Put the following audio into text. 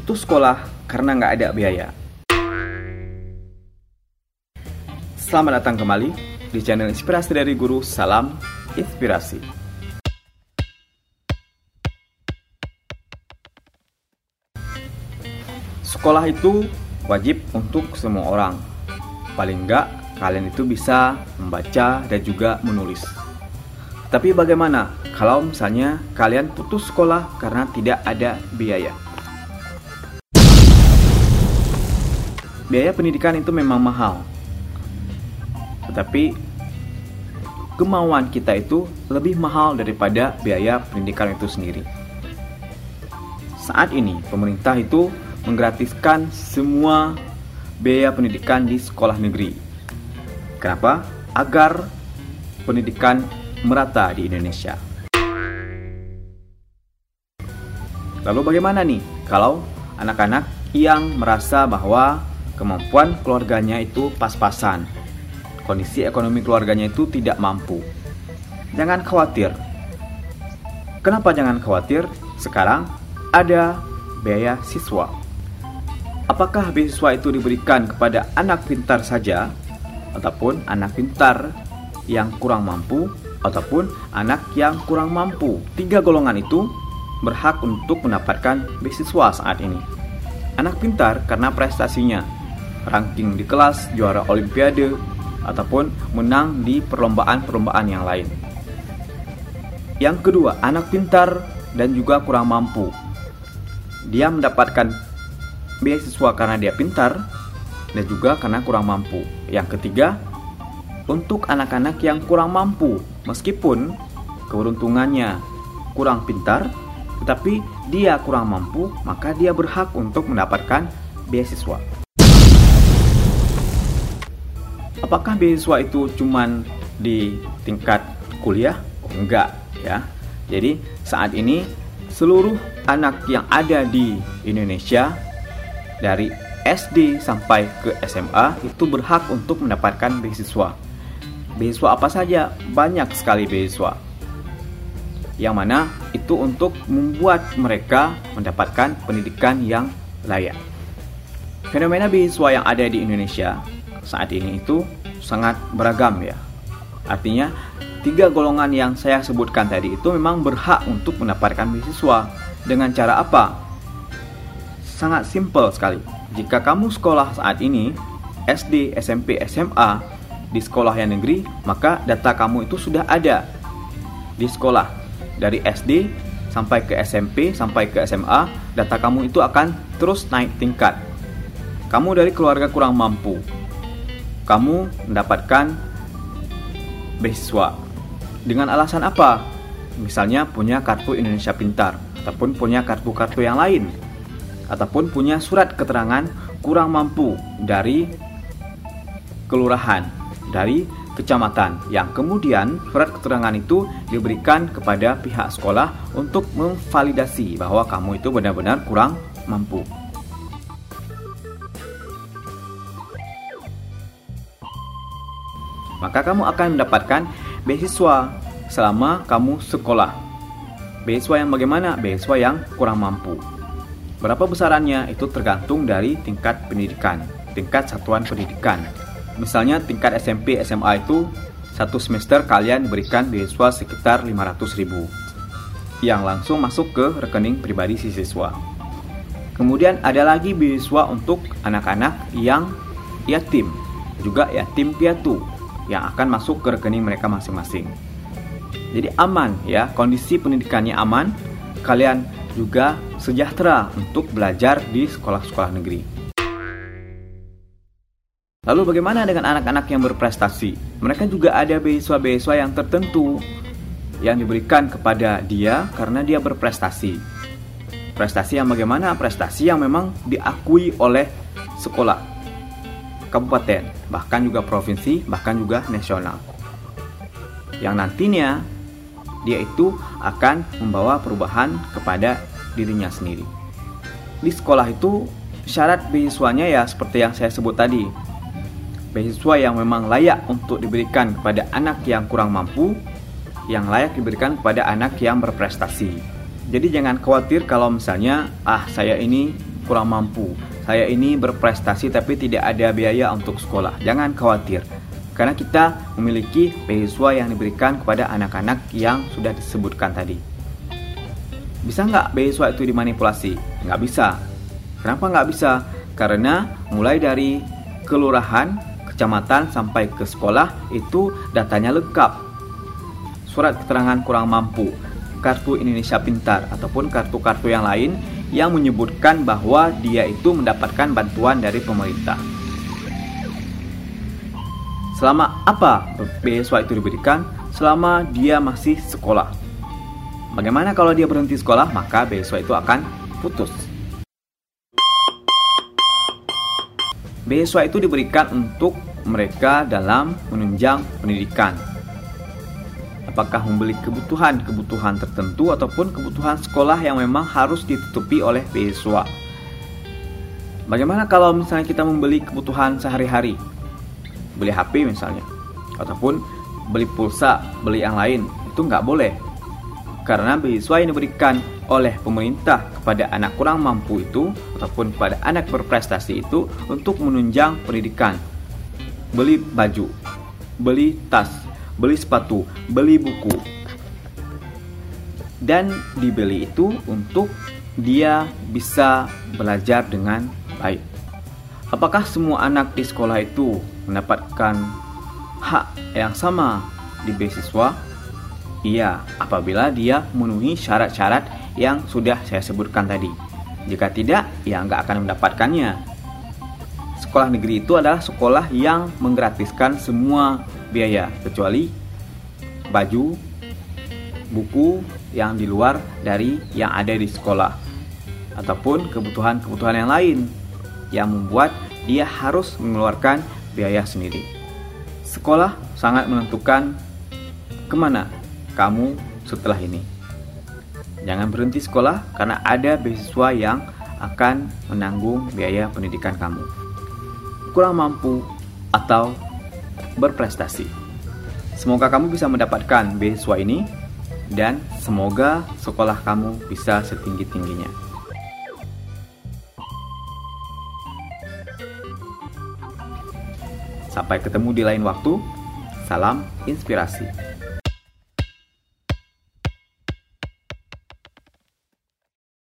putus sekolah karena nggak ada biaya. Selamat datang kembali di channel Inspirasi dari Guru. Salam inspirasi. Sekolah itu wajib untuk semua orang. Paling nggak kalian itu bisa membaca dan juga menulis. Tapi bagaimana kalau misalnya kalian putus sekolah karena tidak ada biaya? Biaya pendidikan itu memang mahal. Tetapi kemauan kita itu lebih mahal daripada biaya pendidikan itu sendiri. Saat ini pemerintah itu menggratiskan semua biaya pendidikan di sekolah negeri. Kenapa? Agar pendidikan merata di Indonesia. Lalu bagaimana nih kalau anak-anak yang merasa bahwa kemampuan keluarganya itu pas-pasan, kondisi ekonomi keluarganya itu tidak mampu? Jangan khawatir. Kenapa jangan khawatir? Sekarang ada biaya siswa. Apakah beasiswa itu diberikan kepada anak pintar saja ataupun anak pintar yang kurang mampu ataupun anak yang kurang mampu? Tiga golongan itu berhak untuk mendapatkan beasiswa saat ini. Anak pintar karena prestasinya, ranking di kelas, juara olimpiade, ataupun menang di perlombaan-perlombaan yang lain. Yang kedua, anak pintar dan juga kurang mampu. Dia mendapatkan beasiswa karena dia pintar dan juga karena kurang mampu. Yang ketiga, untuk anak-anak yang kurang mampu, meskipun keberuntungannya kurang pintar, tetapi dia kurang mampu, maka dia berhak untuk mendapatkan beasiswa. Apakah beasiswa itu cuman di tingkat kuliah? Enggak, ya. Jadi, saat ini seluruh anak yang ada di Indonesia dari SD sampai ke SMA itu berhak untuk mendapatkan beasiswa. Beasiswa apa saja? Banyak sekali beasiswa. Yang mana itu untuk membuat mereka mendapatkan pendidikan yang layak. Fenomena beasiswa yang ada di Indonesia saat ini itu sangat beragam ya. Artinya tiga golongan yang saya sebutkan tadi itu memang berhak untuk mendapatkan beasiswa. Dengan cara apa? sangat simpel sekali. Jika kamu sekolah saat ini, SD, SMP, SMA, di sekolah yang negeri, maka data kamu itu sudah ada di sekolah. Dari SD sampai ke SMP, sampai ke SMA, data kamu itu akan terus naik tingkat. Kamu dari keluarga kurang mampu. Kamu mendapatkan beasiswa. Dengan alasan apa? Misalnya punya kartu Indonesia Pintar ataupun punya kartu-kartu yang lain ataupun punya surat keterangan kurang mampu dari kelurahan, dari kecamatan yang kemudian surat keterangan itu diberikan kepada pihak sekolah untuk memvalidasi bahwa kamu itu benar-benar kurang mampu. Maka kamu akan mendapatkan beasiswa selama kamu sekolah. Beasiswa yang bagaimana? Beasiswa yang kurang mampu. Berapa besarannya itu tergantung dari tingkat pendidikan, tingkat satuan pendidikan. Misalnya tingkat SMP SMA itu satu semester kalian diberikan beasiswa sekitar 500 ribu yang langsung masuk ke rekening pribadi si siswa. Kemudian ada lagi beasiswa untuk anak-anak yang yatim, juga yatim piatu yang akan masuk ke rekening mereka masing-masing. Jadi aman ya, kondisi pendidikannya aman, kalian juga sejahtera untuk belajar di sekolah-sekolah negeri. Lalu bagaimana dengan anak-anak yang berprestasi? Mereka juga ada beasiswa-beasiswa yang tertentu yang diberikan kepada dia karena dia berprestasi. Prestasi yang bagaimana? Prestasi yang memang diakui oleh sekolah, kabupaten, bahkan juga provinsi, bahkan juga nasional. Yang nantinya dia itu akan membawa perubahan kepada dirinya sendiri. Di sekolah itu syarat beasiswanya ya seperti yang saya sebut tadi. Beasiswa yang memang layak untuk diberikan kepada anak yang kurang mampu, yang layak diberikan kepada anak yang berprestasi. Jadi jangan khawatir kalau misalnya ah saya ini kurang mampu. Saya ini berprestasi tapi tidak ada biaya untuk sekolah. Jangan khawatir. Karena kita memiliki beasiswa yang diberikan kepada anak-anak yang sudah disebutkan tadi. Bisa nggak beasiswa itu dimanipulasi? Nggak bisa. Kenapa nggak bisa? Karena mulai dari kelurahan, kecamatan sampai ke sekolah itu datanya lengkap. Surat keterangan kurang mampu, kartu Indonesia Pintar ataupun kartu-kartu yang lain yang menyebutkan bahwa dia itu mendapatkan bantuan dari pemerintah. Selama apa beasiswa itu diberikan? Selama dia masih sekolah. Bagaimana kalau dia berhenti sekolah? Maka beasiswa itu akan putus. Beasiswa itu diberikan untuk mereka dalam menunjang pendidikan. Apakah membeli kebutuhan-kebutuhan tertentu ataupun kebutuhan sekolah yang memang harus ditutupi oleh beasiswa. Bagaimana kalau misalnya kita membeli kebutuhan sehari-hari? Beli HP misalnya, ataupun beli pulsa, beli yang lain, itu nggak boleh. Karena beasiswa yang diberikan oleh pemerintah kepada anak kurang mampu itu ataupun kepada anak berprestasi itu untuk menunjang pendidikan. Beli baju, beli tas, beli sepatu, beli buku. Dan dibeli itu untuk dia bisa belajar dengan baik. Apakah semua anak di sekolah itu mendapatkan hak yang sama di beasiswa? Iya, apabila dia memenuhi syarat-syarat yang sudah saya sebutkan tadi. Jika tidak, ya nggak akan mendapatkannya. Sekolah negeri itu adalah sekolah yang menggratiskan semua biaya, kecuali baju, buku yang di luar dari yang ada di sekolah, ataupun kebutuhan-kebutuhan yang lain yang membuat dia harus mengeluarkan biaya sendiri. Sekolah sangat menentukan ke mana kamu setelah ini. Jangan berhenti sekolah karena ada beasiswa yang akan menanggung biaya pendidikan kamu. Kurang mampu atau berprestasi. Semoga kamu bisa mendapatkan beasiswa ini dan semoga sekolah kamu bisa setinggi-tingginya. Sampai ketemu di lain waktu. Salam inspirasi.